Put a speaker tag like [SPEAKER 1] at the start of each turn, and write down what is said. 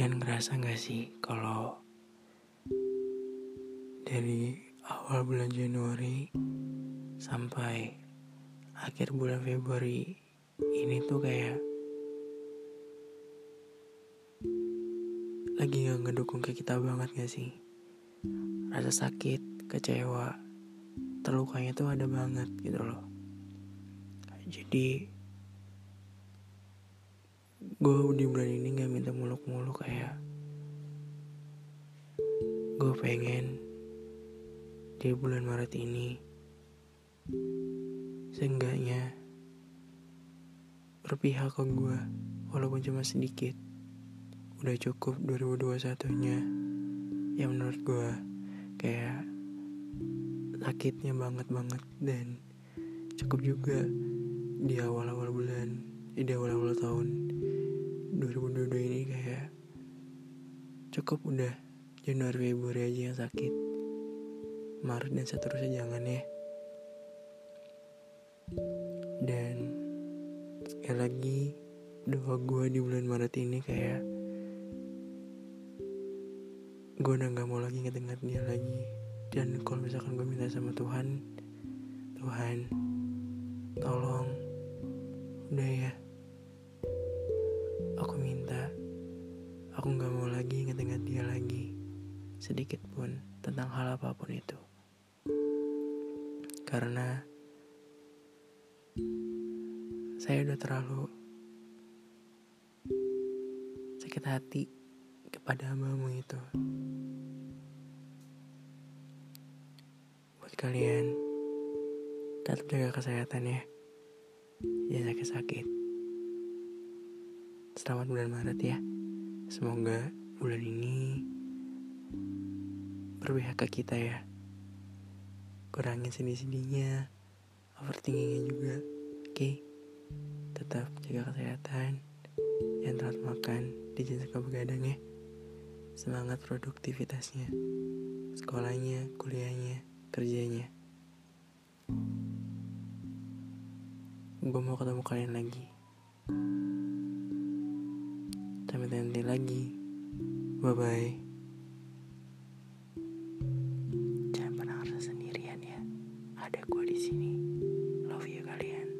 [SPEAKER 1] Kalian ngerasa gak sih kalau dari awal bulan Januari sampai akhir bulan Februari ini tuh kayak lagi gak ngedukung ke kita banget gak sih? Rasa sakit, kecewa, terlukanya tuh ada banget gitu loh. Jadi gue di bulan ini gak minta muluk-muluk kayak gue pengen di bulan Maret ini seenggaknya berpihak ke gue walaupun cuma sedikit. Udah cukup 2021 nya yang menurut gue kayak sakitnya banget banget dan cukup juga di awal-awal bulan di awal-awal tahun 2022 ini kayak cukup udah Januari Februari aja yang sakit. Maret dan seterusnya jangan ya. Dan sekali lagi doa gue di bulan Maret ini kayak gue udah gak mau lagi ngedengar dia lagi. Dan kalau misalkan gue minta sama Tuhan Tuhan tolong udah ya sedikit pun tentang hal apa pun itu. Karena saya udah terlalu sakit hati kepada hambamu itu. Buat kalian, tetap jaga kesehatan ya. Jangan sakit-sakit. Selamat bulan Maret ya. Semoga bulan ini berpihak ke kita ya. Kurangin sedih-sedihnya, overthinkingnya juga. Oke, tetap jaga kesehatan. Jangan telat makan, di suka begadang ya. Semangat produktivitasnya, sekolahnya, kuliahnya, kerjanya. Gue mau ketemu kalian lagi. Sampai nanti lagi. Bye bye. ada gue di sini. Love you kalian.